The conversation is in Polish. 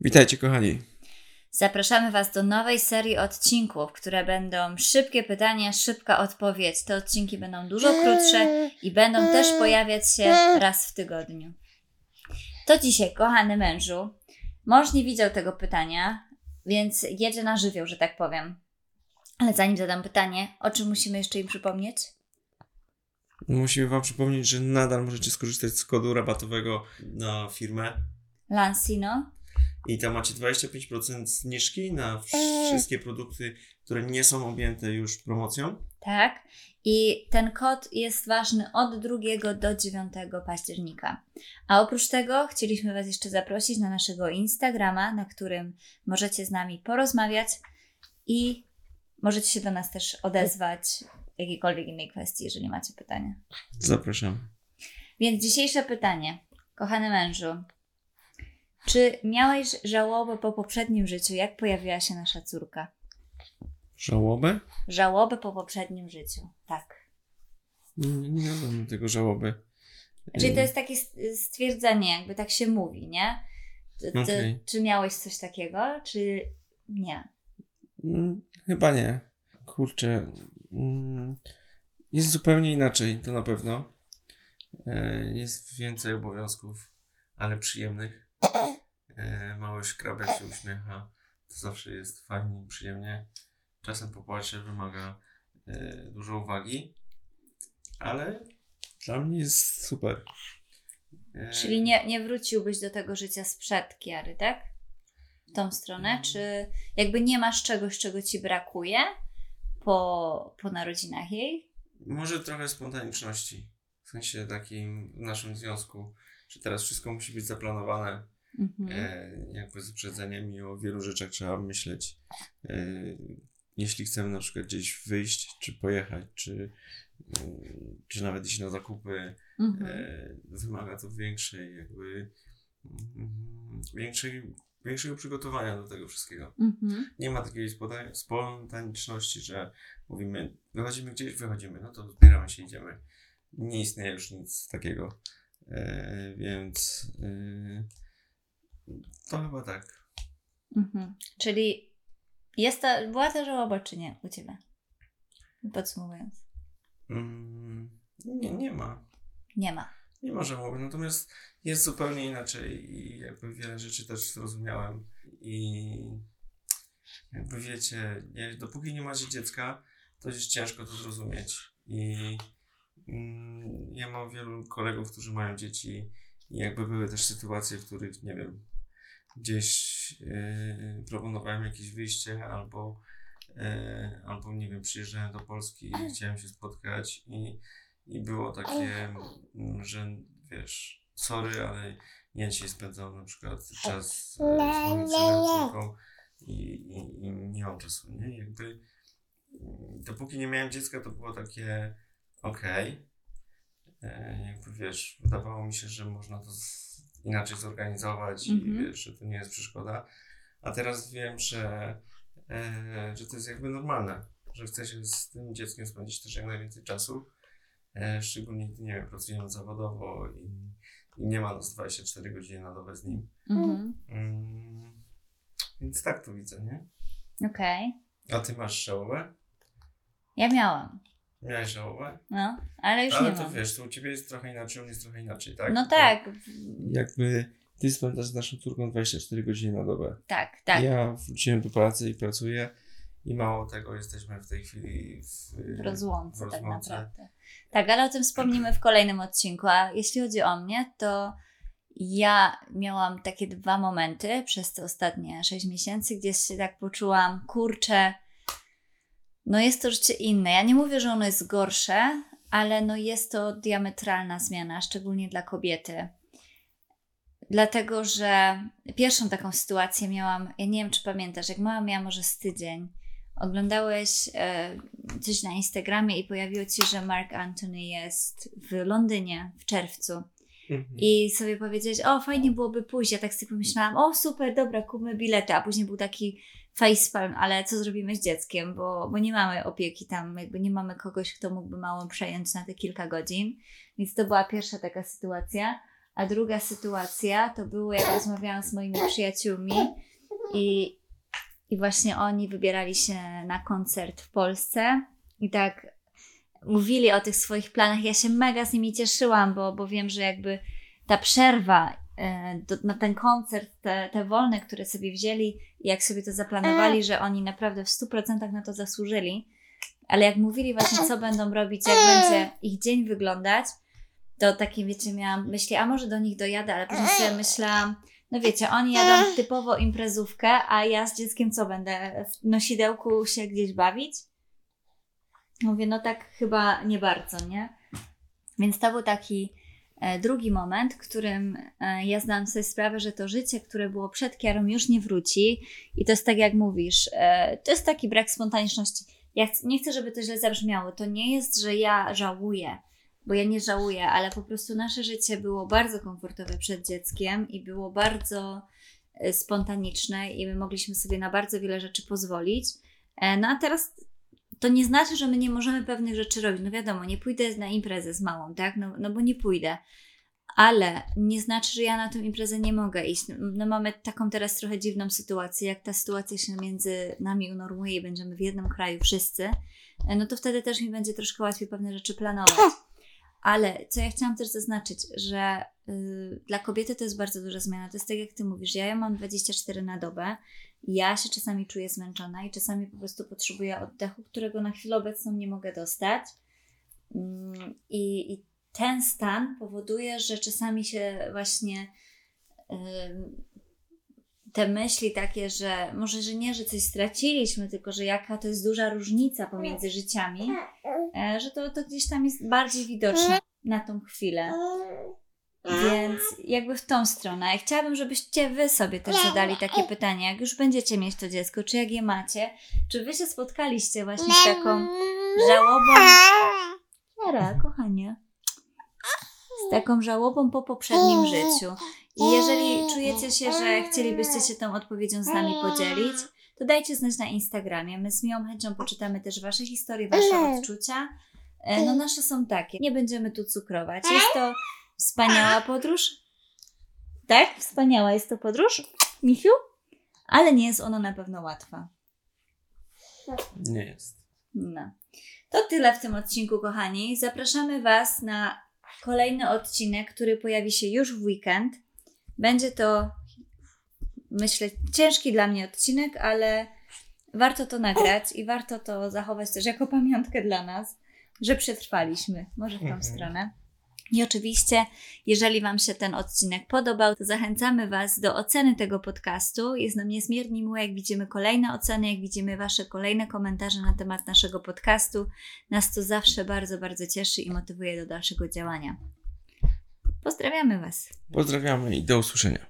Witajcie, kochani. Zapraszamy Was do nowej serii odcinków, które będą szybkie pytania, szybka odpowiedź. Te odcinki będą dużo krótsze i będą też pojawiać się raz w tygodniu. To dzisiaj, kochany mężu, mąż nie widział tego pytania, więc jedzie na żywioł, że tak powiem. Ale zanim zadam pytanie, o czym musimy jeszcze im przypomnieć? Musimy Wam przypomnieć, że nadal możecie skorzystać z kodu rabatowego na firmę Lansino. I tam macie 25% zniżki na wszystkie produkty, które nie są objęte już promocją. Tak. I ten kod jest ważny od 2 do 9 października. A oprócz tego chcieliśmy Was jeszcze zaprosić na naszego Instagrama, na którym możecie z nami porozmawiać i możecie się do nas też odezwać w jakiejkolwiek innej kwestii, jeżeli macie pytania. Zapraszam. Więc dzisiejsze pytanie, kochany mężu. Czy miałeś żałobę po poprzednim życiu, jak pojawiła się nasza córka? Żałobę? Żałobę po poprzednim życiu, tak. Nie, nie miałem tego żałoby. Czyli to jest takie st- stwierdzenie, jakby tak się mówi, nie? Ty, Okej. Czy miałeś coś takiego, czy nie? Mm, Chyba nie. Kurczę. mm, Jest zupełnie inaczej, to na pewno. E, Jest więcej obowiązków, ale przyjemnych. E, Mały szkrabek się uśmiecha. To zawsze jest fajnie i przyjemnie. Czasem popłacze, wymaga e, dużo uwagi, ale dla mnie jest super. E, Czyli nie, nie wróciłbyś do tego życia sprzed Kiary, tak? W tą stronę? Czy jakby nie masz czegoś, czego ci brakuje po, po narodzinach jej? Może trochę spontaniczności. W sensie takim w naszym związku, że teraz wszystko musi być zaplanowane. Mhm. E, jakby z uprzedzeniem i o wielu rzeczach trzeba myśleć. E, jeśli chcemy na przykład gdzieś wyjść, czy pojechać, czy, mm, czy nawet iść na zakupy, Mhm. e, wymaga to większej jakby mm, większej, większego przygotowania do tego wszystkiego. Mhm. Nie ma takiej spontaniczności, że mówimy, wychodzimy gdzieś, wychodzimy, no to zbieramy się, idziemy. Nie istnieje już nic takiego. E, więc e, to chyba tak. Mhm. Czyli jest to, była to żałoba, czy nie u Ciebie? Podsumowując. Mm, nie, nie ma. Nie ma. Nie ma żałoby, natomiast jest zupełnie inaczej i jakby wiele rzeczy też zrozumiałem i jakby wiecie, nie, dopóki nie macie dziecka, to jest ciężko to zrozumieć i mm, ja mam wielu kolegów, którzy mają dzieci i jakby były też sytuacje, w których, nie wiem, gdzieś yy, proponowałem jakieś wyjście albo yy, albo nie wiem, przyjeżdżałem do Polski i chciałem się spotkać i i było takie, mm, że wiesz, sorry, ale ja dzisiaj spędzam na przykład czas z synem, córką i, i, i nie mam czasu, nie? Jakby mm, dopóki nie miałem dziecka, to było takie okej. E, Jakby wiesz, wydawało mi się, że można to z, inaczej zorganizować Mhm. i wiesz, że to nie jest przeszkoda. A teraz wiem, że, e, że to jest jakby normalne, że chce się z tym dzieckiem spędzić też jak najwięcej czasu. E, szczególnie gdy, nie wiem, pracujemy zawodowo i, i nie ma nas 24 godziny na dobę z nim. Mhm. Mm, więc tak to widzę, nie? Okej. A ty masz żałobę? Ja miałam. Miałeś żałobę? No, ale już Ale nie to mam. wiesz, to u ciebie jest trochę inaczej, u mnie jest trochę inaczej, tak? No To tak, Jakby ty spędzasz z naszą córką 24 godziny na dobę. tak, tak. Ja wróciłem do pracy i pracuję i mało tego, jesteśmy w tej chwili w, w rozłące, w tak rozłące. naprawdę. Tak, ale o tym wspomnimy w kolejnym odcinku. A jeśli chodzi o mnie, to ja miałam takie dwa momenty przez te ostatnie 6 miesięcy, gdzie się tak poczułam, kurczę, no jest to życie inne. Ja nie mówię, że ono jest gorsze, ale no jest to diametralna zmiana, szczególnie dla kobiety. Dlatego, że pierwszą taką sytuację miałam, ja nie wiem czy pamiętasz, jak mama miała może z tydzień, oglądałeś e, coś na Instagramie i pojawiło ci, że Mark Anthony jest w Londynie w czerwcu. Mhm. I sobie powiedzieć, o fajnie byłoby pójść. Ja tak sobie pomyślałam, o super, dobra, kupmy bilety. A później był taki facepalm, ale co zrobimy z dzieckiem, bo, bo nie mamy opieki tam, jakby nie mamy kogoś, kto mógłby małą przejąć na te kilka godzin. Więc to była pierwsza taka sytuacja. A druga sytuacja to było, jak rozmawiałam z moimi przyjaciółmi i, i właśnie oni wybierali się na koncert w Polsce i tak mówili o tych swoich planach. Ja się mega z nimi cieszyłam, bo, bo wiem, że jakby ta przerwa do, na ten koncert, te, te wolne, które sobie wzięli jak sobie to zaplanowali, że oni naprawdę w 100% na to zasłużyli. Ale jak mówili właśnie, co będą robić, jak będzie ich dzień wyglądać, to takie, wiecie, miałam myśli, a może do nich dojadę, ale później sobie myślałam, no wiecie, oni jadą typowo imprezówkę, a ja z dzieckiem co będę w nosidełku się gdzieś bawić? Mówię, no tak chyba nie bardzo, nie? Więc to był taki e, drugi moment, w którym e, ja zdałam sobie sprawę, że to życie, które było przed Kiarą już nie wróci i to jest tak jak mówisz, e, to jest taki brak spontaniczności. Ja nie chcę, żeby to źle zabrzmiało. To nie jest, że ja żałuję, bo ja nie żałuję, ale po prostu nasze życie było bardzo komfortowe przed dzieckiem i było bardzo e, spontaniczne i my mogliśmy sobie na bardzo wiele rzeczy pozwolić. E, No a teraz to nie znaczy, że my nie możemy pewnych rzeczy robić. No wiadomo, nie pójdę na imprezę z małą, tak? No, no bo nie pójdę. Ale nie znaczy, że ja na tę imprezę nie mogę iść. No mamy taką teraz trochę dziwną sytuację. Jak ta sytuacja się między nami unormuje i będziemy w jednym kraju wszyscy, e, no to wtedy też mi będzie troszkę łatwiej pewne rzeczy planować. Ale co ja chciałam też zaznaczyć, że y, dla kobiety to jest bardzo duża zmiana. To jest tak, jak ty mówisz, ja, ja mam 24 na dobę, ja się czasami czuję zmęczona i czasami po prostu potrzebuję oddechu, którego na chwilę obecną nie mogę dostać. Mm, I, i ten stan powoduje, że czasami się właśnie te myśli takie, że może, że nie, że coś straciliśmy, tylko że jaka to jest duża różnica pomiędzy życiami, e, że to, to gdzieś tam jest bardziej widoczne na tą chwilę. Więc jakby w tą stronę. Ja chciałabym, żebyście wy sobie też zadali takie pytanie, jak już będziecie mieć to dziecko, czy jak je macie, czy wy się spotkaliście właśnie z taką żałobą. Kiara, kochanie. Z taką żałobą po poprzednim życiu. I jeżeli czujecie się, że chcielibyście się tą odpowiedzią z nami podzielić, to dajcie znać na Instagramie. My z miłą chęcią poczytamy też Wasze historie, Wasze odczucia. E, No nasze są takie. Nie będziemy tu cukrować. Jest to wspaniała podróż. Tak? Wspaniała jest to podróż, Michiu? Ale nie jest ona na pewno łatwa. Nie jest. No. To tyle w tym odcinku, kochani. Zapraszamy Was na kolejny odcinek, który pojawi się już w weekend. Będzie to, myślę, ciężki dla mnie odcinek, ale warto to nagrać i warto to zachować też jako pamiątkę dla nas, że przetrwaliśmy. Może w tą Mhm. stronę. I oczywiście, jeżeli Wam się ten odcinek podobał, to zachęcamy Was do oceny tego podcastu. Jest nam niezmiernie miło, jak widzimy kolejne oceny, jak widzimy Wasze kolejne komentarze na temat naszego podcastu. Nas to zawsze bardzo, bardzo cieszy i motywuje do dalszego działania. Pozdrawiamy Was. Pozdrawiamy i do usłyszenia.